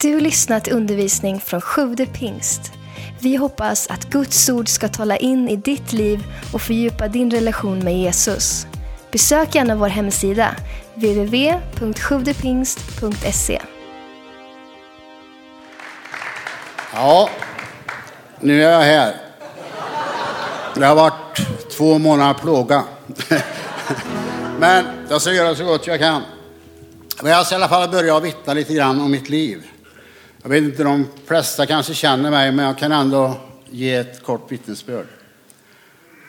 Du lyssnat till undervisning från Sjude pingst. Vi hoppas att Guds ord ska tala in i ditt liv och fördjupa din relation med Jesus. Besök gärna vår hemsida, www.sjuvdepingst.se. Ja, nu är jag här. Det har varit två månader plåga. Men jag ska göra så gott jag kan. Men jag ska i alla fall börja vittna lite grann om mitt liv. Jag vet inte, de flesta kanske känner mig, men jag kan ändå ge ett kort vittnesbörd.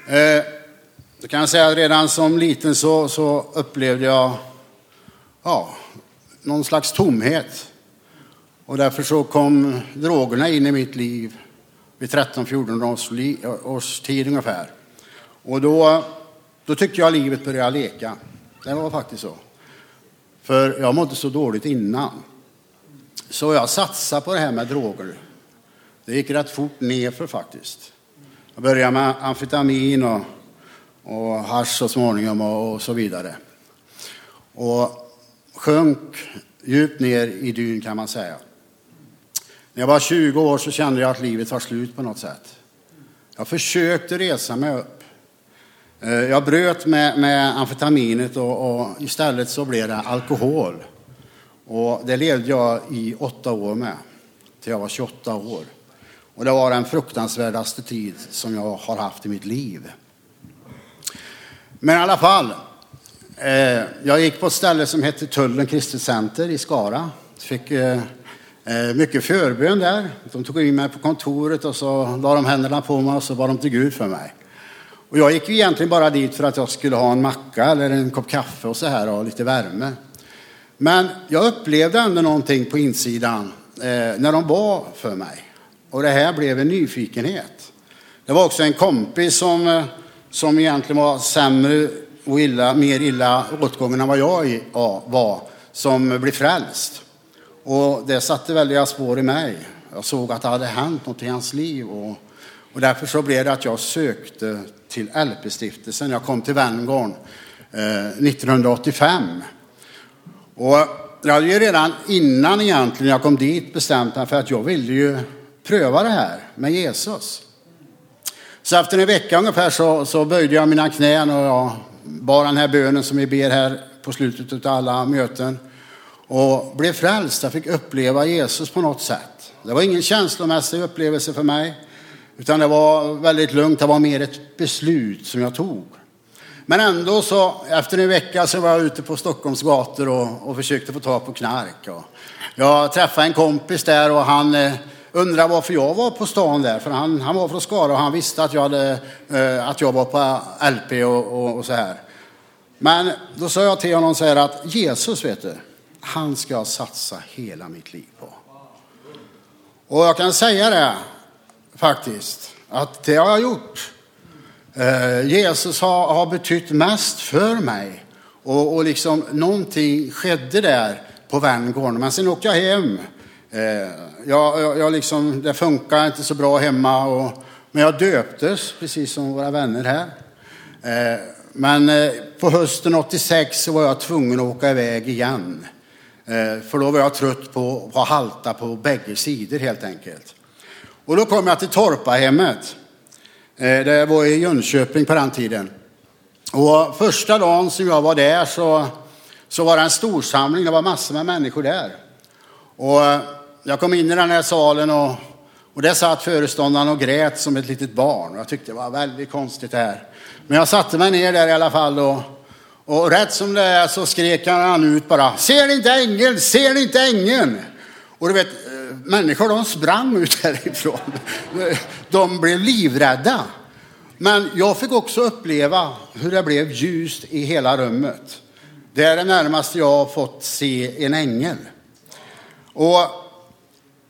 Eh, då kan säga att redan som liten så, så upplevde jag ja, någon slags tomhet. Och därför så kom drogerna in i mitt liv vid 13-14 års, års tid ungefär. Och då, då tyckte jag livet började leka. Det var faktiskt så. För jag mådde så dåligt innan. Så jag satsade på det här med droger. Det gick rätt fort nerför faktiskt. Jag började med amfetamin och, och hasch så småningom och, och så vidare. Och sjönk djupt ner i dyn kan man säga. När jag var 20 år så kände jag att livet var slut på något sätt. Jag försökte resa mig upp. Eh, jag bröt med, med amfetaminet och, och istället så blev det alkohol. Och det levde jag i åtta år med, till jag var 28 år. Och det var den fruktansvärdaste tid som jag har haft i mitt liv. Men i alla fall, eh, jag gick på ett ställe som hette Tullen Kristet Center i Skara. Fick eh, eh, mycket förbön där. De tog in mig på kontoret och så la de händerna på mig och så var de till Gud för mig. Och jag gick ju egentligen bara dit för att jag skulle ha en macka eller en kopp kaffe och så här och lite värme. Men jag upplevde ändå någonting på insidan eh, när de bad för mig. Och det här blev en nyfikenhet. Det var också en kompis som, eh, som egentligen var sämre och illa, mer illa åtgången än vad jag var, som blev frälst. Och det satte väldiga spår i mig. Jag såg att det hade hänt något i hans liv. Och, och därför så blev det att jag sökte till LP-stiftelsen. Jag kom till Venngarn eh, 1985. Och jag hade ju redan innan egentligen jag kom dit bestämt mig för att jag ville ju pröva det här med Jesus. Så efter en vecka ungefär så, så böjde jag mina knän och jag bar den här bönen som vi ber här på slutet av alla möten. Och blev frälst. Jag fick uppleva Jesus på något sätt. Det var ingen känslomässig upplevelse för mig. Utan det var väldigt lugnt. Det var mer ett beslut som jag tog. Men ändå så, efter en vecka så var jag ute på Stockholms gator och, och försökte få tag på knark. Och jag träffade en kompis där och han eh, undrade varför jag var på stan där. För han, han var från Skara och han visste att jag, hade, eh, att jag var på LP och, och, och, så här. Men då sa jag till honom så här att Jesus, vet du, han ska jag satsa hela mitt liv på. Och jag kan säga det faktiskt, att det har jag gjort. Eh, Jesus har, har betytt mest för mig. Och, och liksom någonting skedde där på Värngården. Men sen åkte jag hem. Eh, jag, jag liksom, det funkar inte så bra hemma. Och, men jag döptes, precis som våra vänner här. Eh, men eh, på hösten 86 så var jag tvungen att åka iväg igen. Eh, för då var jag trött på att halta på bägge sidor helt enkelt. Och då kom jag till Torpahemmet. Eh, det var i Jönköping på den tiden. Och första dagen som jag var där så, så var det en storsamling. Det var massor med människor där. Och eh, jag kom in i den här salen och, och där satt föreståndaren och grät som ett litet barn. Jag tyckte det var väldigt konstigt det här. Men jag satte mig ner där i alla fall och, och rätt som det är så skrek han ut bara. Ser ni inte ängeln? Ser ni inte ängeln? Och du vet, människor de sprang ut härifrån. De blev livrädda. Men jag fick också uppleva hur det blev ljust i hela rummet. Det är det närmaste jag har fått se en ängel. Och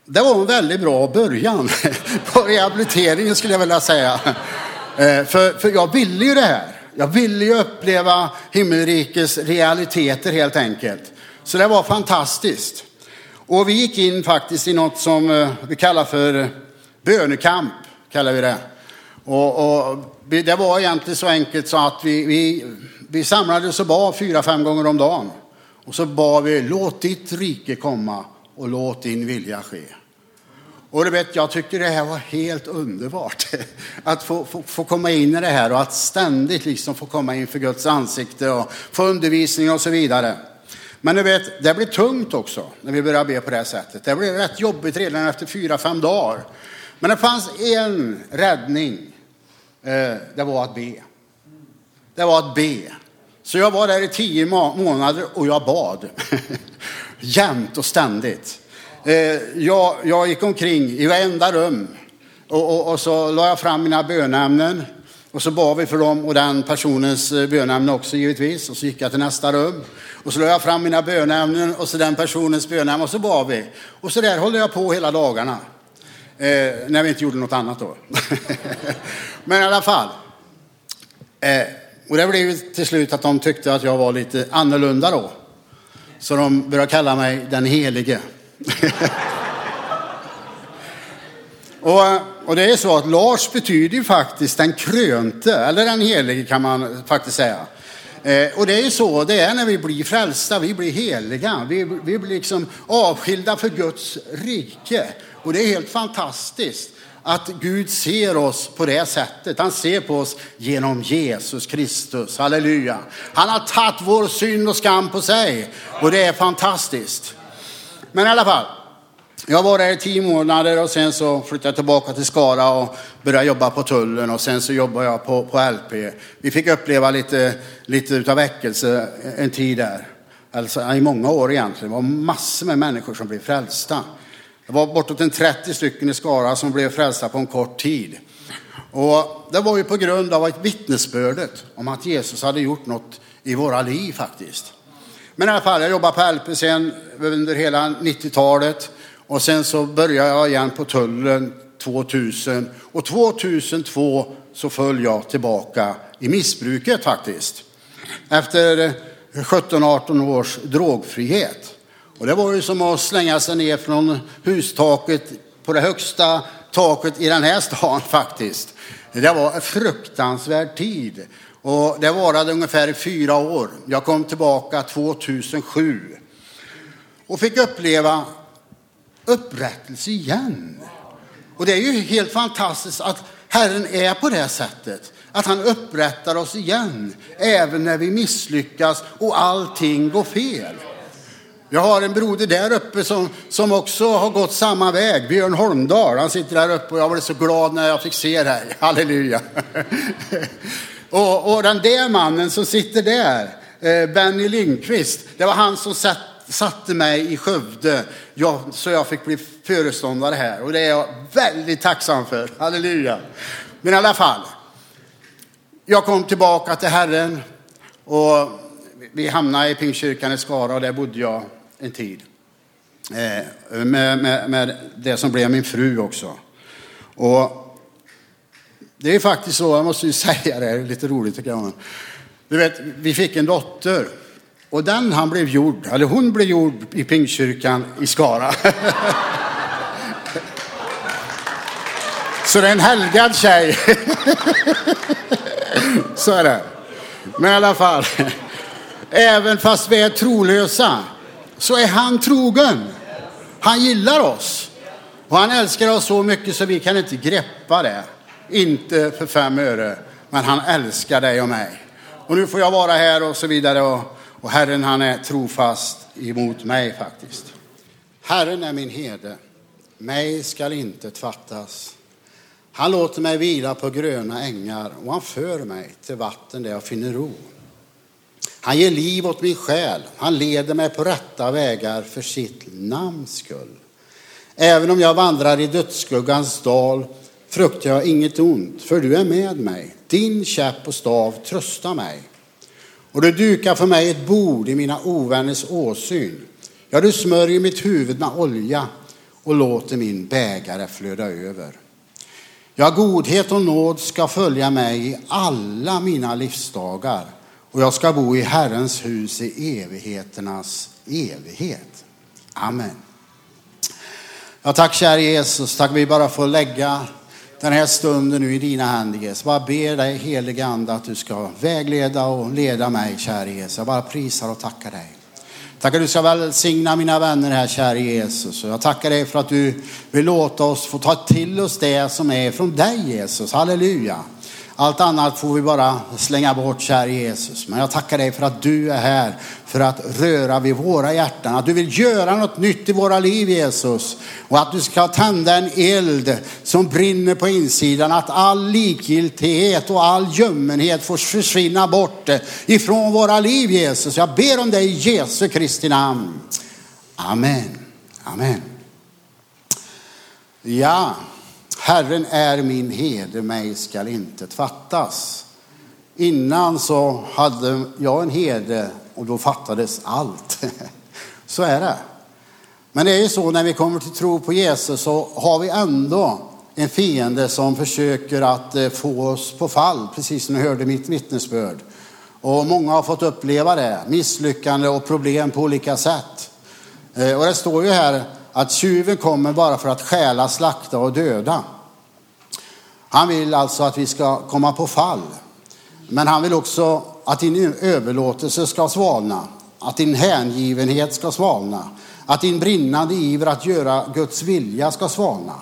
det var en väldigt bra början på rehabiliteringen skulle jag vilja säga. Eh, för, för jag ville ju det här. Jag ville ju uppleva himmelrikets realiteter helt enkelt. Så det var fantastiskt. Och vi gick in faktiskt i något som eh, vi kallar för eh, bönekamp, kallar vi det. Och, och det var egentligen så enkelt så att vi, vi, vi samlades och bad fyra, fem gånger om dagen. Och så bad vi, låt ditt rike komma och låt din vilja ske. Och du vet, jag tycker det här var helt underbart. Att få, få, få, komma in i det här och att ständigt liksom få komma inför Guds ansikte och få undervisning och så vidare. Men du vet, det blir tungt också när vi börjar be på det här sättet. Det blir rätt jobbigt redan efter fyra, fem dagar. Men det fanns en räddning. Eh, det var att be. Det var att be. Så jag var där i tio månader och jag bad. Jämt och ständigt. Eh, jag, jag gick omkring i varenda rum och, och, och så la jag fram mina bönämnen. Och så bad vi för dem och den personens eh, bönämne också givetvis. Och så gick jag till nästa rum. Och så la jag fram mina bönämnen och så den personens bönämne och så bad vi. Och så där håller jag på hela dagarna. Eh, när vi inte gjorde något annat då. Men i alla fall. Eh, och det blev till slut att de tyckte att jag var lite annorlunda då. Så de började kalla mig den helige. och, eh, och det är så att Lars betyder ju faktiskt den krönte, eller den helige kan man faktiskt säga. Eh, och det är ju så det är när vi blir frälsta, vi blir heliga, vi, vi blir liksom avskilda för Guds rike. Och det är helt fantastiskt att Gud ser oss på det sättet. Han ser på oss genom Jesus Kristus. Halleluja. Han har tagit vår synd och skam på sig och det är fantastiskt. Men i alla fall, jag var där i tio månader och sen så flyttade jag tillbaka till Skara och började jobba på tullen och sen så jobbade jag på, på LP. Vi fick uppleva lite, lite utav väckelse en tid där. Alltså i många år egentligen. Det var massor med människor som blev frälsta. Det var bortåt en 30 stycken i Skara som blev frälsta på en kort tid. Och det var ju på grund av ett vittnesbördet om att Jesus hade gjort något i våra liv faktiskt. Men i alla fall, jag jobbade på LP sen under hela 90-talet och sen så började jag igen på tullen 2000 och 2002 så föll jag tillbaka i missbruket faktiskt. Efter 17-18 års drogfrihet. Och det var ju som att slänga sig ner från hustaket på det högsta taket i den här stan faktiskt. Det var en fruktansvärd tid. Och det varade ungefär fyra år. Jag kom tillbaka 2007 och fick uppleva upprättelse igen. Och det är ju helt fantastiskt att Herren är på det sättet. Att han upprättar oss igen, även när vi misslyckas och allting går fel. Jag har en broder där uppe som, som också har gått samma väg, Björn Holmdahl. Han sitter där uppe och jag blev så glad när jag fick se det här. Halleluja. och, och den där mannen som sitter där, eh, Benny Lindqvist, det var han som satt, satte mig i Skövde ja, så jag fick bli föreståndare här. Och det är jag väldigt tacksam för. Halleluja. Men i alla fall, jag kom tillbaka till Herren och vi hamnade i Pingstkyrkan i Skara och där bodde jag en tid. Eh, med, med, med, det som blev min fru också. Och det är faktiskt så, jag måste ju säga det, det är lite roligt tycker jag. Du vet, vi fick en dotter och den han blev gjord, eller hon blev gjord i Pingstkyrkan i Skara. Så det är en helgad tjej. Så är det. Men i alla fall, även fast vi är trolösa så är han trogen. Han gillar oss. Och han älskar oss så mycket så vi kan inte greppa det. Inte för fem öre. Men han älskar dig och mig. Och nu får jag vara här och så vidare. Och, och Herren han är trofast emot mig faktiskt. Herren är min herde. Mig skall inte fattas. Han låter mig vila på gröna ängar och han för mig till vatten där jag finner ro. Han ger liv åt min själ. Han leder mig på rätta vägar för sitt namns skull. Även om jag vandrar i dödsskuggans dal fruktar jag inget ont, för du är med mig. Din käpp och stav tröstar mig. Och du dukar för mig ett bord i mina ovänners åsyn. Ja, du smörjer mitt huvud med olja och låter min bägare flöda över. Ja, godhet och nåd ska följa mig i alla mina livsdagar och jag ska bo i Herrens hus i evigheternas evighet. Amen. Ja, tack kära Jesus, tack vi bara får lägga den här stunden nu i dina händer Jesus. Bara ber dig helige Ande att du ska vägleda och leda mig kära Jesus. Jag bara prisar och tackar dig. Tackar du ska välsigna mina vänner här, kära Jesus. Och jag tackar dig för att du vill låta oss få ta till oss det som är från dig, Jesus. Halleluja. Allt annat får vi bara slänga bort, kära Jesus. Men jag tackar dig för att du är här för att röra vid våra hjärtan. Att du vill göra något nytt i våra liv, Jesus. Och att du ska tända en eld som brinner på insidan. Att all likgiltighet och all ljummenhet får försvinna bort ifrån våra liv, Jesus. Jag ber om dig i Jesu Kristi namn. Amen. Amen. Ja. Herren är min herde, mig skall inte fattas. Innan så hade jag en herde och då fattades allt. Så är det. Men det är ju så när vi kommer till tro på Jesus så har vi ändå en fiende som försöker att eh, få oss på fall, precis som ni hörde mitt vittnesbörd. Och många har fått uppleva det, misslyckande och problem på olika sätt. Eh, och det står ju här att tjuven kommer bara för att stjäla, slakta och döda. Han vill alltså att vi ska komma på fall. Men han vill också att din överlåtelse ska svalna, att din hängivenhet ska svalna, att din brinnande iver att göra Guds vilja ska svalna.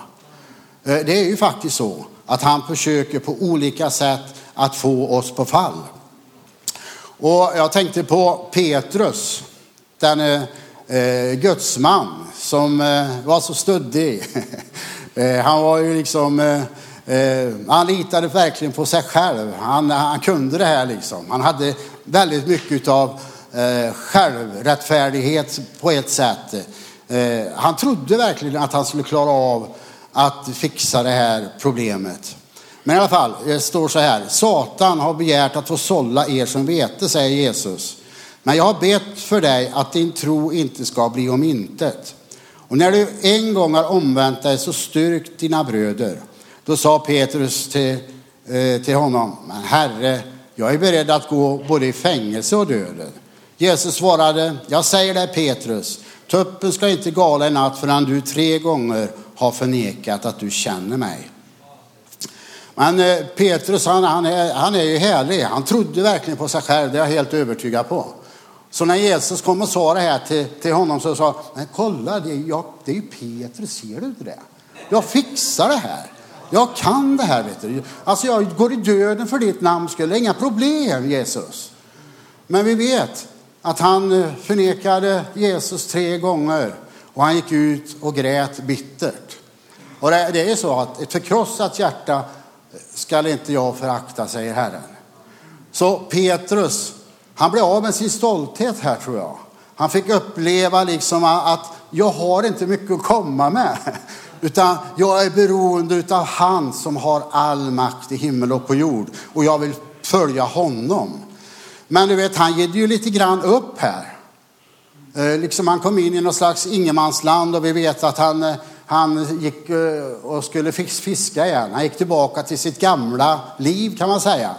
Eh, det är ju faktiskt så att han försöker på olika sätt att få oss på fall. Och jag tänkte på Petrus, den eh, eh gudsman som eh, var så stöddig. Eh, han var ju liksom eh, Eh, han litade verkligen på sig själv. Han, han kunde det här liksom. Han hade väldigt mycket av eh, självrättfärdighet på ett sätt. Eh, han trodde verkligen att han skulle klara av att fixa det här problemet. Men i alla fall, det står så här. Satan har begärt att få sålla er som vete, säger Jesus. Men jag har bett för dig att din tro inte ska bli om intet. Och när du en gång har omvänt dig så styrk dina bröder. Då sa Petrus till, eh, till honom, men Herre, jag är beredd att gå både i fängelse och döden. Jesus svarade, jag säger dig Petrus, tuppen ska inte gala i natt förrän du tre gånger har förnekat att du känner mig. Men eh, Petrus han, han, är, han är ju härlig. Han trodde verkligen på sig själv, det är jag helt övertygad på. Så när Jesus kom och sa det här till, till honom så sa han, kolla det är, jag, det är ju Petrus, ser du inte det? Jag fixar det här. Jag kan det här, vet du. Alltså jag går i döden för ditt namns skull. Inga problem, Jesus. Men vi vet att han eh, förnekade Jesus tre gånger och han gick ut och grät bittert. Och det, det är så att ett förkrossat hjärta eh, skall inte jag förakta, säger Herren. Så Petrus, han blev av med sin stolthet här tror jag. Han fick uppleva liksom att jag har inte mycket att komma med. Utan jag är beroende av han som har all makt i himmel och på jord. Och jag vill följa honom. Men du vet, han ger ju lite grann upp här. Eh, liksom han kom in i något slags ingenmansland och vi vet att han, eh, han gick eh, och skulle fiska igen. Han gick tillbaka till sitt gamla liv kan man säga.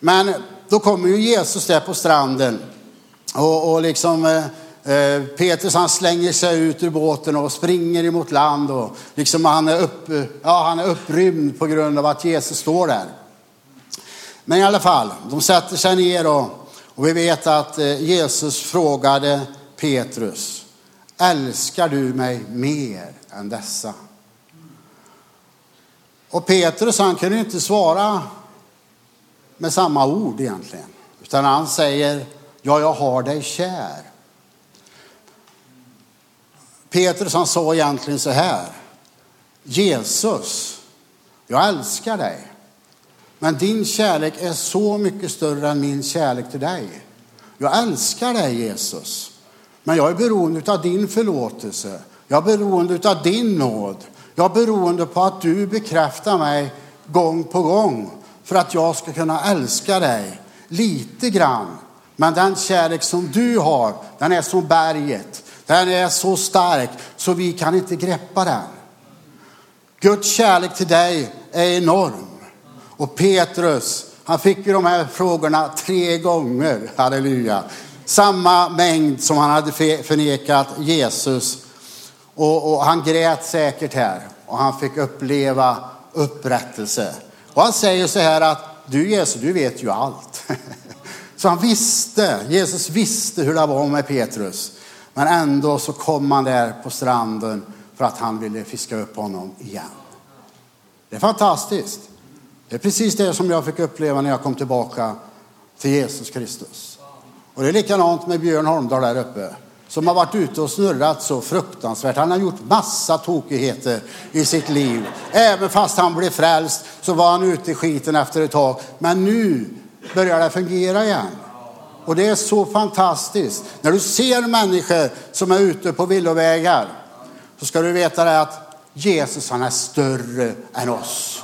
Men då kommer ju Jesus där på stranden och, och liksom Eh, Eh, Petrus han slänger sig ut ur båten och springer emot land och liksom han är, upp, ja, han är upprymd på grund av att Jesus står där. Men i alla fall, de sätter sig ner och, och vi vet att eh, Jesus frågade Petrus, älskar du mig mer än dessa? Och Petrus han kunde inte svara med samma ord egentligen, utan han säger, ja jag har dig kär. Petrus han sa egentligen så här. Jesus, jag älskar dig. Men din kärlek är så mycket större än min kärlek till dig. Jag älskar dig Jesus. Men jag är beroende av din förlåtelse. Jag är beroende av din nåd. Jag är beroende på att du bekräftar mig gång på gång för att jag ska kunna älska dig lite grann. Men den kärlek som du har, den är som berget. Den är så stark så vi kan inte greppa den. Guds kärlek till dig är enorm. Och Petrus, han fick ju de här frågorna tre gånger, halleluja. Samma mängd som han hade förnekat Jesus. Och, och han grät säkert här och han fick uppleva upprättelse. Och han säger så här att du Jesus, du vet ju allt. Så han visste, Jesus visste hur det var med Petrus. Men ändå så kom han där på stranden för att han ville fiska upp honom igen. Det är fantastiskt. Det är precis det som jag fick uppleva när jag kom tillbaka till Jesus Kristus. Och det är likadant med Björn Holmdahl där uppe som har varit ute och snurrat så fruktansvärt. Han har gjort massa tokigheter i sitt liv. Även fast han blev frälst så var han ute i skiten efter ett tag. Men nu börjar det fungera igen. Och det är så fantastiskt. När du ser människor som är ute på villovägar så ska du veta det att Jesus han är större än oss.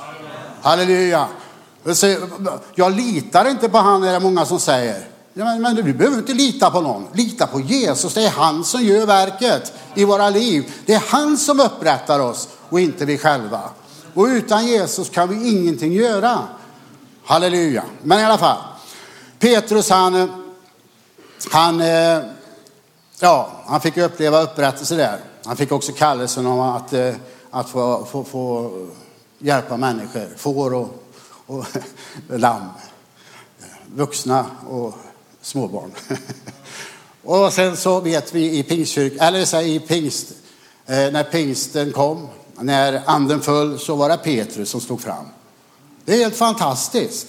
Halleluja. Jag litar inte på han är det många som säger. Men, men du behöver inte lita på någon. Lita på Jesus. Det är han som gör verket i våra liv. Det är han som upprättar oss och inte vi själva. Och utan Jesus kan vi ingenting göra. Halleluja. Men i alla fall. Petrus han, han, eh, ja, han fick uppleva upprättelse där. Han fick också kallelsen om att, eh, att få, få, få hjälpa människor, får och, och lamm, vuxna och småbarn. Och sen så vet vi i pingstkyrkan, eller så i pingst, eh, när pingsten kom, när anden föll, så var det Petrus som stod fram. Det är helt fantastiskt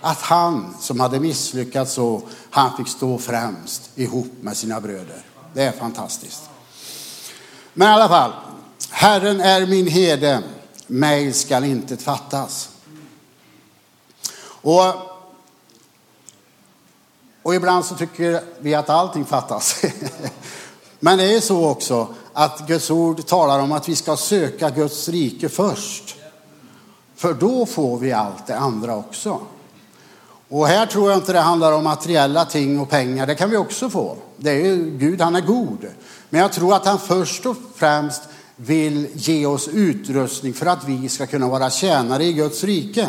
att han som hade misslyckats så, han fick stå främst ihop med sina bröder. Det är fantastiskt. Men i alla fall, Herren är min herde, mig skall inte fattas. Och och ibland så tycker vi att allting fattas. Men det är så också att Guds ord talar om att vi ska söka Guds rike först. För då får vi allt det andra också. Och här tror jag inte det handlar om materiella ting och pengar. Det kan vi också få. Det är ju, Gud, han är god. Men jag tror att han först och främst vill ge oss utrustning för att vi ska kunna vara tjänare i Guds rike.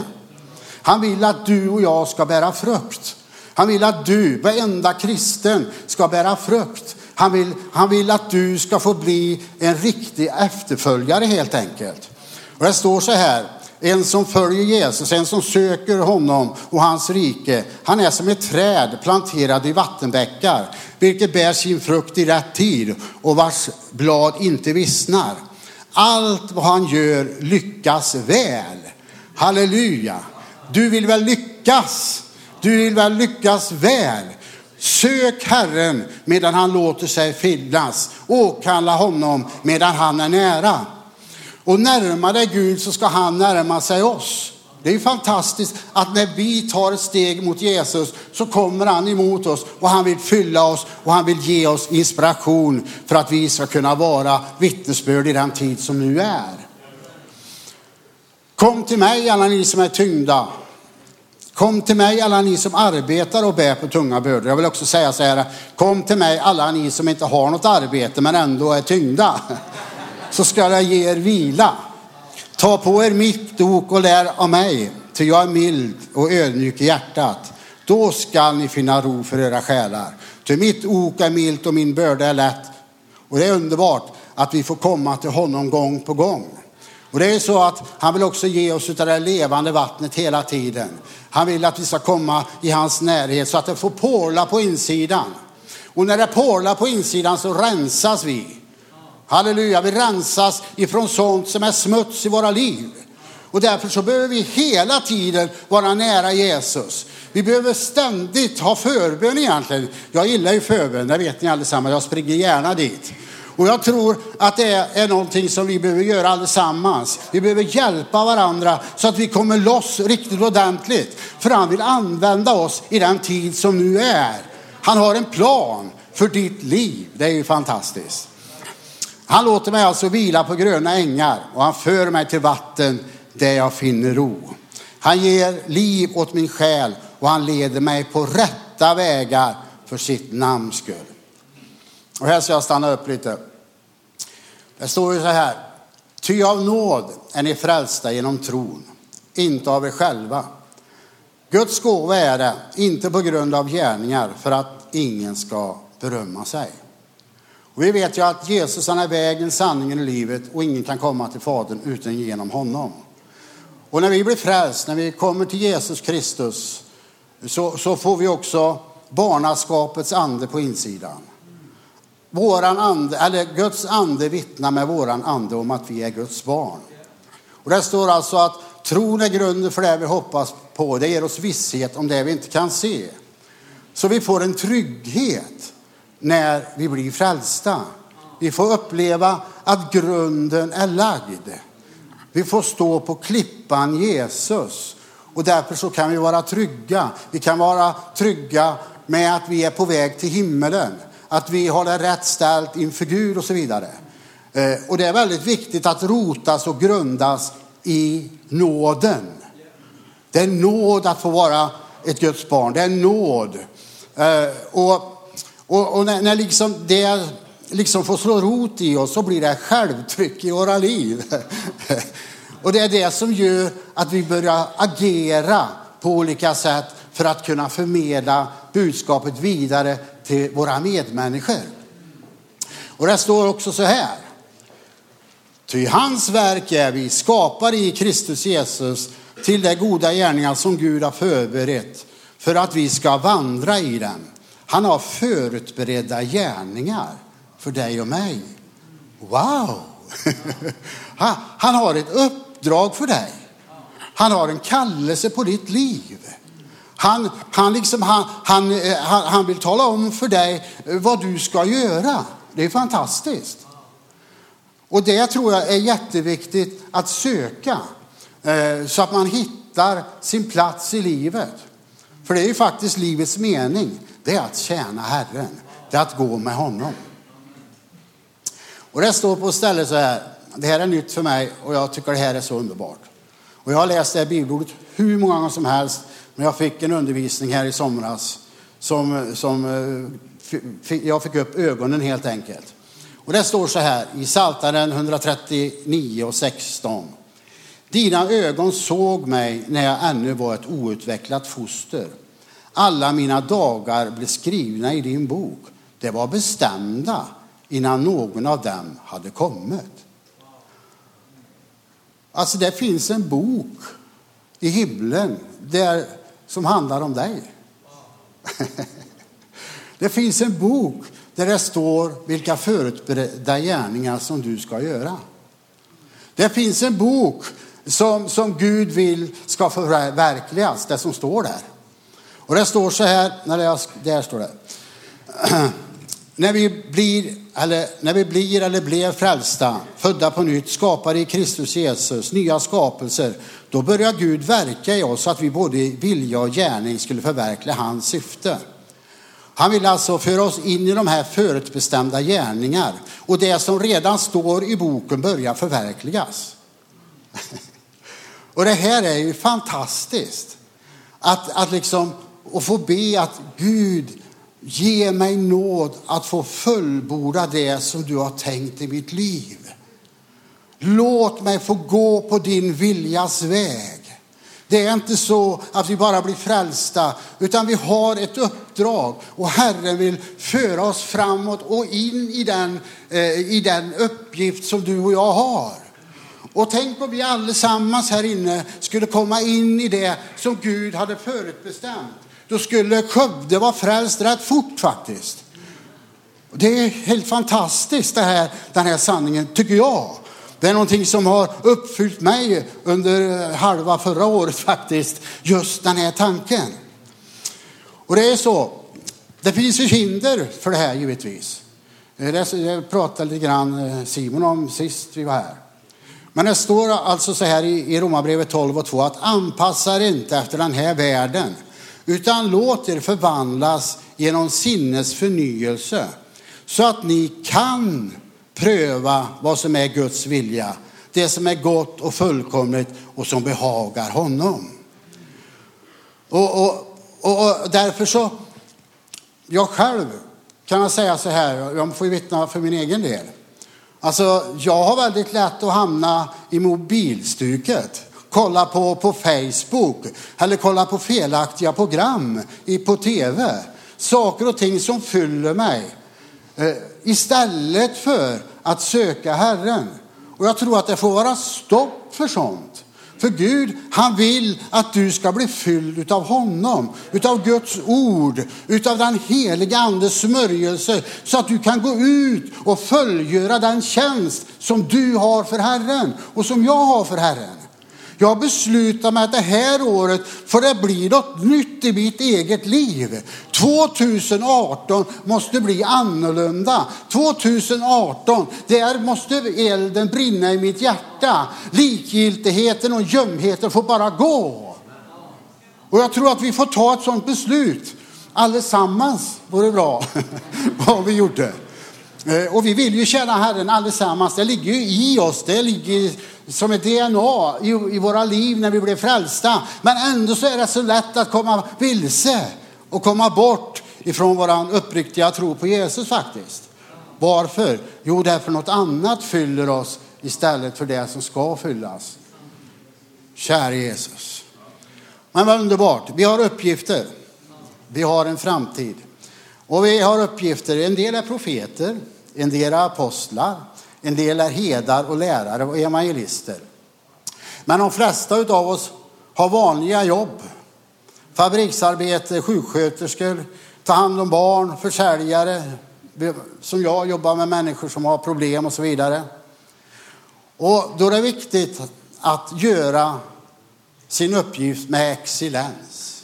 Han vill att du och jag ska bära frukt. Han vill att du, varenda kristen, ska bära frukt. Han vill, han vill att du ska få bli en riktig efterföljare helt enkelt. Och det står så här, en som följer Jesus, en som söker honom och hans rike, han är som ett träd planterad i vattenbäckar, vilket bär sin frukt i rätt tid och vars blad inte vissnar. Allt vad han gör lyckas väl. Halleluja. Du vill väl lyckas? Du vill väl lyckas väl? Sök Herren medan han låter sig finnas. Åkalla honom medan han är nära. Och närmar dig Gud så ska han närma sig oss. Det är fantastiskt att när vi tar ett steg mot Jesus så kommer han emot oss och han vill fylla oss och han vill ge oss inspiration för att vi ska kunna vara vittnesbörd i den tid som nu är. Kom till mig alla ni som är tyngda Kom till mig alla ni som arbetar och bär på tunga bördor. Jag vill också säga så här, kom till mig alla ni som inte har något arbete men ändå är tyngda. Så ska jag ge er vila. Ta på er mitt ok och lär av mig, ty jag är mild och ödmjuk i hjärtat. Då skall ni finna ro för era själar. Ty mitt ok är milt och min börda är lätt. Och det är underbart att vi får komma till honom gång på gång. Och det är så att han vill också ge oss av det levande vattnet hela tiden. Han vill att vi ska komma i hans närhet så att det får porla på insidan. Och när det porlar på insidan så rensas vi. Halleluja, vi rensas ifrån sånt som är smuts i våra liv. Och därför så behöver vi hela tiden vara nära Jesus. Vi behöver ständigt ha förbön egentligen. Jag gillar ju förbön, det vet ni allesammans. Jag springer gärna dit. Och jag tror att det är någonting som vi behöver göra allesammans. Vi behöver hjälpa varandra så att vi kommer loss riktigt ordentligt. För han vill använda oss i den tid som nu är. Han har en plan för ditt liv. Det är ju fantastiskt. Han låter mig alltså vila på gröna ängar och han för mig till vatten där jag finner ro. Han ger liv åt min själ och han leder mig på rätta vägar för sitt namns skull. Och här ska jag stanna upp lite. Det står ju så här. Ty av nåd är ni frälsta genom tron, inte av er själva. Guds gåva är det, inte på grund av gärningar, för att ingen ska berömma sig. Och vi vet ju att Jesus han är vägen, sanningen och livet och ingen kan komma till Fadern utan genom honom. Och när vi blir frälst, när vi kommer till Jesus Kristus, så, så får vi också barnaskapets ande på insidan. Våran ande, eller Guds ande vittnar med våran ande om att vi är Guds barn. Och det står alltså att tron är grunden för det vi hoppas på. Det ger oss visshet om det vi inte kan se. Så vi får en trygghet när vi blir frälsta. Vi får uppleva att grunden är lagd. Vi får stå på klippan Jesus. Och därför så kan vi vara trygga. Vi kan vara trygga med att vi är på väg till himmelen. Att vi har det rätt ställt inför Gud och så vidare. Eh, och det är väldigt viktigt att rotas och grundas i nåden. Det är nåd att få vara ett Guds barn. Det är nåd. Eh, och, och, och när, när liksom det liksom får slå rot i oss så blir det självtryck i våra liv. och det är det som gör att vi börjar agera på olika sätt för att kunna förmedla budskapet vidare till våra medmänniskor. Och det står också så här. Ty hans verk är vi skapade i Kristus Jesus till de goda gärningar som Gud har förberett för att vi ska vandra i dem. Han har förutberedda gärningar för dig och mig. Wow! Han har ett uppdrag för dig. Han har en kallelse på ditt liv. Han, han, liksom, han, han, eh, han, vill tala om för dig eh, vad du ska göra. Det är fantastiskt. Och det tror jag är jätteviktigt att söka eh, så att man hittar sin plats i livet. För det är ju faktiskt livets mening. Det är att tjäna Herren. Det är att gå med honom. Och det står på stället så här. Det här är nytt för mig och jag tycker det här är så underbart. Och jag har läst det här bibelordet hur många gånger som helst. Men jag fick en undervisning här i somras som, som eh, jag fick upp ögonen helt enkelt. Och det står så här i Saltaren 139 och 16. Dina ögon såg mig när jag ännu var ett outvecklat foster. Alla mina dagar blev skrivna i din bok. Det var bestämda innan någon av dem hade kommit. Alltså det finns en bok i himlen där, som handlar om dig. Det finns en bok där det står vilka förutberedda gärningar som du ska göra. Det finns en bok som, som Gud vill ska förverkligas, det som står där. Och det står så här, när jag, där står det. när vi blir eller när vi blir eller blev frälsta, födda på nytt, skapade i Kristus Jesus, nya skapelser, då börjar Gud verka i oss så att vi både i vilja och gärning skulle förverkliga hans syfte. Han vill alltså föra oss in i de här förutbestämda gärningar och det som redan står i boken börjar förverkligas. Och det här är ju fantastiskt. Att, att liksom, och få be att Gud, ge mig nåd att få fullborda det som du har tänkt i mitt liv. Låt mig få gå på din viljas väg. Det är inte så att vi bara blir frälsta, utan vi har ett uppdrag och Herren vill föra oss framåt och in i den, eh, i den uppgift som du och jag har. Och tänk om vi allesammans här inne skulle komma in i det som Gud hade förutbestämt. Då skulle Skövde vara frälst rätt fort faktiskt. Det är helt fantastiskt det här, den här sanningen, tycker jag. Det är någonting som har uppfyllt mig under halva förra året faktiskt, just den här tanken. Och det är så, det finns ju hinder för det här givetvis. Eh, det pratade lite grann eh, Simon om sist vi var här. Men det står alltså så här i Romarbrevet 12 och 2 att anpassa er inte efter den här världen utan låt er förvandlas genom sinnes förnyelse så att ni kan pröva vad som är Guds vilja, det som är gott och fullkomligt och som behagar honom. Och, och, och, och därför så, jag själv kan jag säga så här, jag får ju vittna för min egen del. Alltså, jag har väldigt lätt att hamna i mobilstuket kolla på, på Facebook eller kolla på felaktiga program i, på tv. Saker och ting som fyller mig. Eh, istället för att söka Herren. Och jag tror att det får vara stopp för sånt. För Gud, han vill att du ska bli fylld utav honom, utav Guds ord, utav den heliga andes smörjelse så att du kan gå ut och fullgöra den tjänst som du har för Herren och som jag har för Herren. Jag beslutar mig att det här året får det bli något nytt i mitt eget liv. 2018 måste bli annorlunda. 2018, där måste elden brinna i mitt hjärta. Likgiltigheten och gömheten får bara gå. Och jag tror att vi får ta ett sådant beslut. Allesammans vore bra vad vi gjorde. Eh, och vi vill ju känna Herren allesammans. Det ligger ju i oss. Det ligger som ett DNA i, i våra liv när vi blev frälsta. Men ändå så är det så lätt att komma vilse och komma bort ifrån vår uppriktiga tro på Jesus faktiskt. Varför? Jo, därför något annat fyller oss istället för det som ska fyllas. Kära Jesus. Men vad underbart. Vi har uppgifter. Vi har en framtid. Och vi har uppgifter. En del är profeter, en del är apostlar, en del är hedar och lärare och evangelister. Men de flesta av oss har vanliga jobb. Fabriksarbete, sjuksköterskor, ta hand om barn, försäljare, som jag jobbar med människor som har problem och så vidare. Och då är det viktigt att göra sin uppgift med excellens.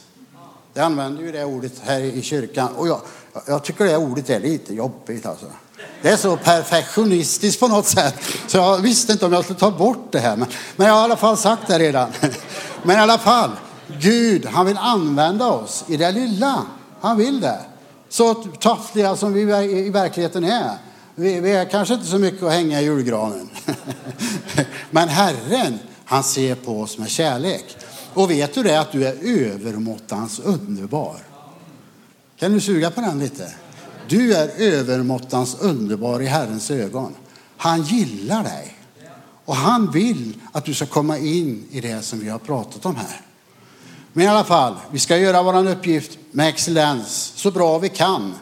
Jag använder ju det ordet här i kyrkan och jag, jag tycker det ordet är lite jobbigt alltså. Det är så perfektionistiskt på något sätt. Så jag visste inte om jag skulle ta bort det här. Men, men jag har i alla fall sagt det redan. Men i alla fall, Gud, han vill använda oss i det lilla. Han vill det. Så taffliga som vi i verkligheten är. Vi, vi är kanske inte så mycket att hänga i julgranen. Men Herren, han ser på oss med kärlek. Och vet du det att du är övermåttans underbar? Kan du suga på den lite? Du är övermåttans underbar i Herrens ögon. Han gillar dig. Och han vill att du ska komma in i det som vi har pratat om här. Men i alla fall, vi ska göra vår uppgift med excellens så bra vi kan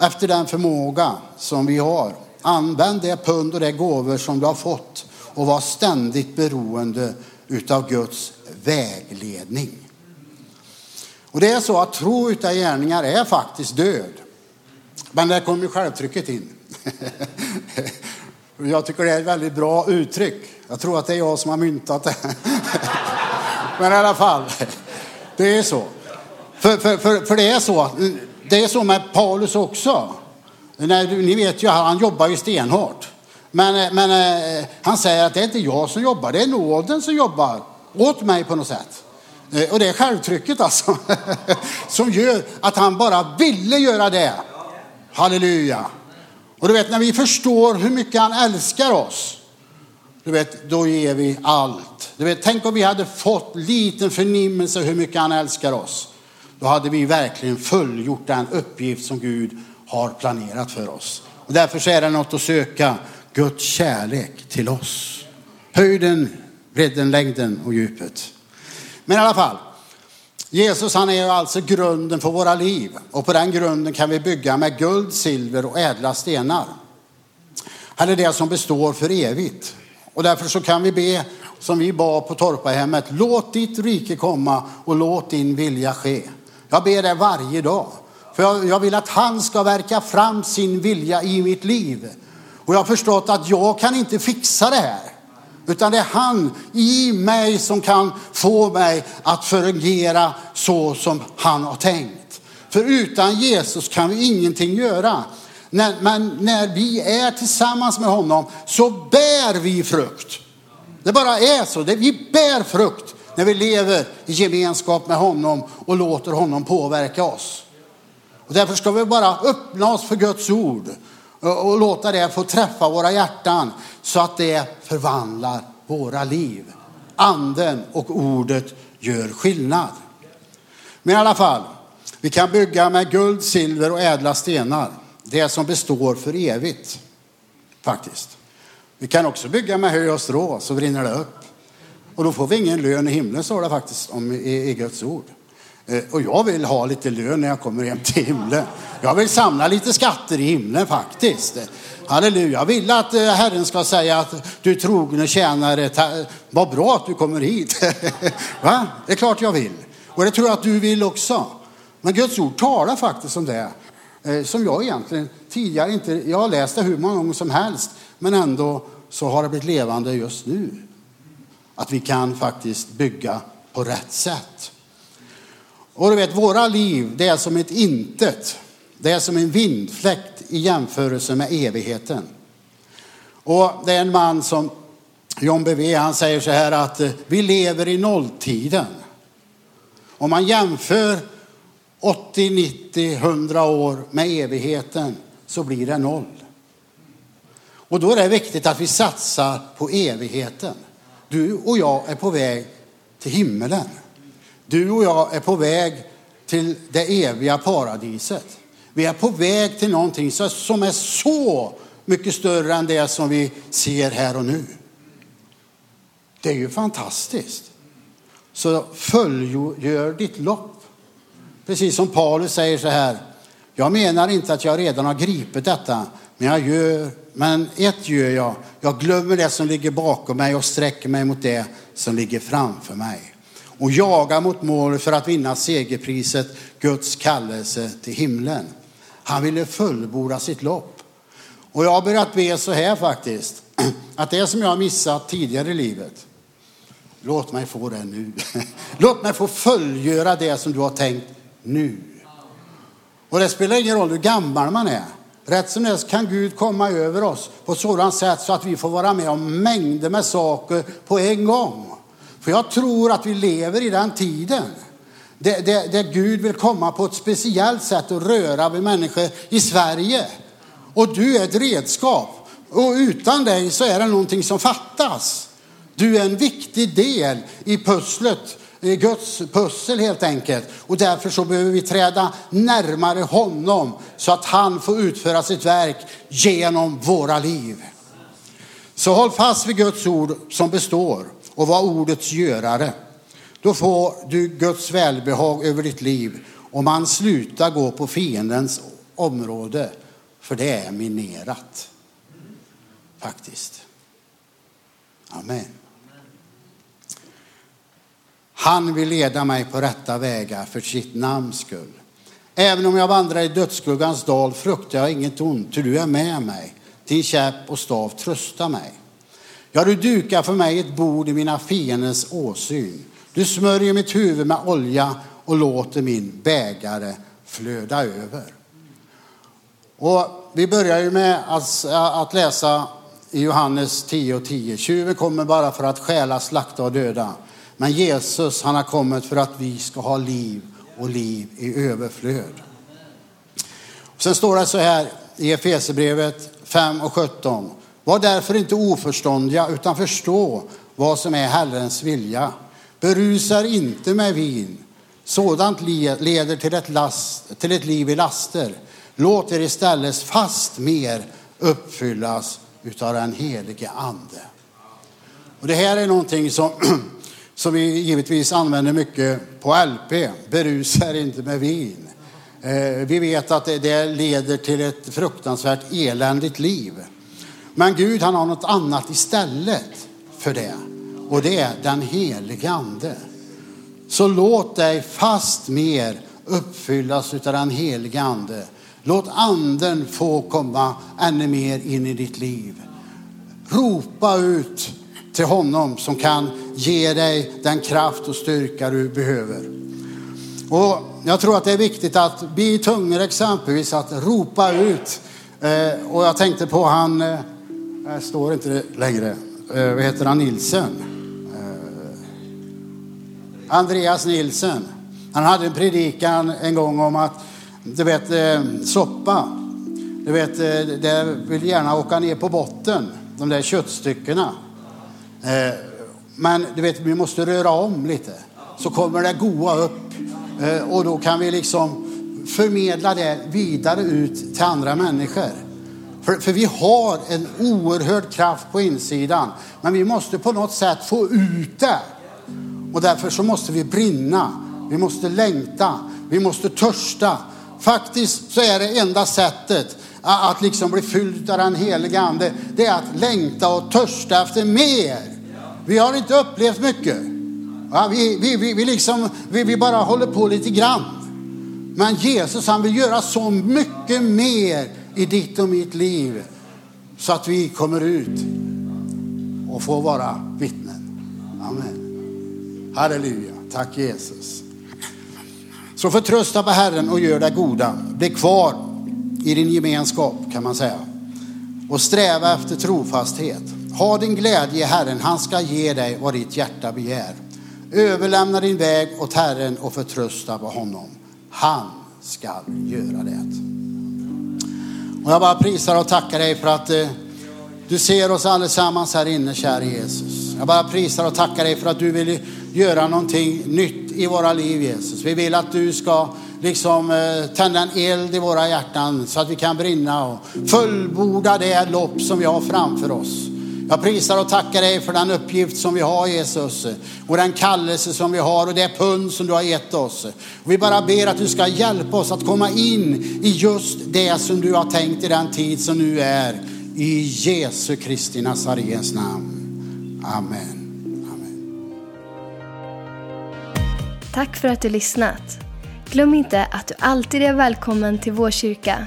efter den förmåga som vi har. Använd det pund och det gåvor som du har fått och var ständigt beroende utav Guds vägledning. Och det är så att tro utan gärningar är faktiskt död. Men där kommer självtrycket in. Jag tycker det är ett väldigt bra uttryck. Jag tror att det är jag som har myntat det. Men i alla fall, det är så. För, för, för, för det är så. Det är så med Paulus också. Ni vet ju, han jobbar ju stenhårt. Men, men eh, han säger att det är inte jag som jobbar, det är nåden som jobbar åt mig på något sätt. Eh, och det är självtrycket alltså, som gör att han bara ville göra det. Halleluja. Och du vet när vi förstår hur mycket han älskar oss, du vet, då ger vi allt. Du vet, tänk om vi hade fått liten förnimmelse hur mycket han älskar oss. Då hade vi verkligen fullgjort den uppgift som Gud har planerat för oss. Och därför så är det något att söka Guds kärlek till oss. Höjden, bredden, längden och djupet. Men i alla fall, Jesus han är alltså grunden för våra liv och på den grunden kan vi bygga med guld, silver och ädla stenar. Han är det som består för evigt. Och därför så kan vi be som vi bad på Torpahemmet. Låt ditt rike komma och låt din vilja ske. Jag ber det varje dag. För jag, vill att han ska verka fram sin vilja i mitt liv. Och jag har förstått att jag kan inte fixa det här. Utan det är han i mig som kan få mig att fungera så som han har tänkt. För utan Jesus kan vi ingenting göra. Men när vi är tillsammans med honom så bär vi frukt. Det bara är så. Vi bär frukt när vi lever i gemenskap med honom och låter honom påverka oss. Och därför ska vi bara öppna oss för Guds ord och låta det få träffa våra hjärtan så att det förvandlar våra liv. Anden och ordet gör skillnad. Men i alla fall, vi kan bygga med guld, silver och ädla stenar. Det som består för evigt. Faktiskt. Vi kan också bygga med hö och strå så brinner det upp. Och då får vi ingen lön i himlen står det faktiskt om i, i Guds ord. Eh, och jag vill ha lite lön när jag kommer hem till himlen. Jag vill samla lite skatter i himlen faktiskt. Halleluja. Jag vill att eh, Herren ska säga att du trogne tjänare, vad bra att du kommer hit. Va? Det är klart jag vill. Och det tror jag att du vill också. Men Guds ord talar faktiskt om det. Eh, som jag egentligen tidigare inte, jag har läst det hur många gånger som helst. Men ändå så har det blivit levande just nu. Att vi kan faktiskt bygga på rätt sätt. Och du vet, våra liv, det är som ett intet. Det är som en vindfläkt i jämförelse med evigheten. Och det är en man som John Bevere, han säger så här att eh, vi lever i nolltiden. Om man jämför 80, 90, 100 år med evigheten så blir det noll. Och då är det viktigt att vi satsar på evigheten. Du och jag är på väg till himmelen. Du och jag är på väg till det eviga paradiset. Vi är på väg till någonting som är så mycket större än det som vi ser här och nu. Det är ju fantastiskt. Så fullgör ditt lopp. Precis som Paulus säger så här. Jag menar inte att jag redan har gripit detta, men jag gör, men ett gör jag. Jag glömmer det som ligger bakom mig och sträcker mig mot det som ligger framför mig och jaga mot mål för att vinna segerpriset, Guds kallelse till himlen. Han ville fullborda sitt lopp. Och jag har börjat be så här faktiskt, att det som jag har missat tidigare i livet, låt mig få det nu. Låt mig få fullgöra det som du har tänkt nu. Och det spelar ingen roll hur gammal man är. Rätt som det kan Gud komma över oss på sådant sätt så att vi får vara med om mängder med saker på en gång. För jag tror att vi lever i den tiden där, Gud vill komma på ett speciellt sätt och röra vid människor i Sverige. Och du är ett redskap. Och utan dig så är det någonting som fattas. Du är en viktig del i pusslet, i Guds pussel helt enkelt. Och därför så behöver vi träda närmare honom så att han får utföra sitt verk genom våra liv. Så håll fast vid Guds ord som består och var ordets görare. Då får du Guds välbehag över ditt liv och man slutar gå på fiendens område, för det är minerat. Faktiskt. Amen. Han vill leda mig på rätta vägar för sitt namns skull. Även om jag vandrar i dödsskuggans dal fruktar jag inget ont, ty du är med mig. Din käpp och stav tröstar mig. Ja, du dukar för mig ett bord i mina fienders åsyn. Du smörjer mitt huvud med olja och låter min bägare flöda över. Och vi börjar ju med att, att läsa i Johannes 10 och 10. Tjuven kommer bara för att stjäla, slakta och döda. Men Jesus, han har kommit för att vi ska ha liv och liv i överflöd. Sen står det så här i Efesierbrevet 5 och 17. Var därför inte oförståndiga utan förstå vad som är Herrens vilja. Berusar inte med vin. Sådant leder till ett, last, till ett liv i laster. Låt er istället fast mer uppfyllas utav den helige ande. Och det här är någonting som, som vi givetvis använder mycket på LP. Berusar inte med vin. Eh, vi vet att det leder till ett fruktansvärt eländigt liv. Men Gud han har något annat istället för det. Och det är den helige ande. Så låt dig fast mer uppfyllas av den helige ande. Låt anden få komma ännu mer in i ditt liv. Ropa ut till honom som kan ge dig den kraft och styrka du behöver. Och jag tror att det är viktigt att vi tungor exempelvis att ropa ut. Eh, och jag tänkte på han eh, här står inte längre. Eh, vad heter han? Nilsen? Eh, Andreas Nilsen. Han hade en predikan en gång om att, du vet, eh, soppa. Du vet, eh, det vill gärna åka ner på botten, de där köttstyckena. Eh, men du vet, vi måste röra om lite. Så kommer det goa upp. Eh, och då kan vi liksom förmedla det vidare ut till andra människor. För, för vi har en oerhörd kraft på insidan, men vi måste på något sätt få ut det. Och därför så måste vi brinna. Vi måste längta. Vi måste törsta. Faktiskt så är det enda sättet att liksom bli fylld av den helige ande, det är att längta och törsta efter mer. Vi har inte upplevt mycket. Ja, vi, vi, vi, vi, liksom, vi, vi bara håller på lite grann. Men Jesus han vill göra så mycket mer i ditt och mitt liv så att vi kommer ut och får vara vittnen. Amen. Halleluja. Tack Jesus. Så förtrösta på Herren och gör det goda. Bli kvar i din gemenskap kan man säga. Och sträva efter trofasthet. Ha din glädje i Herren, han ska ge dig vad ditt hjärta begär. Överlämna din väg åt Herren och förtrösta på honom. Han ska göra det. Och jag bara prisar och tackar dig för att eh, du ser oss allesammans här inne, kära Jesus. Jag bara prisar och tackar dig för att du vill göra någonting nytt i våra liv, Jesus. Vi vill att du ska liksom eh, tända en eld i våra hjärtan så att vi kan brinna och fullborda det lopp som vi har framför oss. Jag prisar och tackar dig för den uppgift som vi har Jesus och den kallelse som vi har och det pund som du har gett oss. Och vi bara ber att du ska hjälpa oss att komma in i just det som du har tänkt i den tid som nu är. I Jesu Kristi Nazarens namn. Amen. Amen. Tack för att du lyssnat. Glöm inte att du alltid är välkommen till vår kyrka.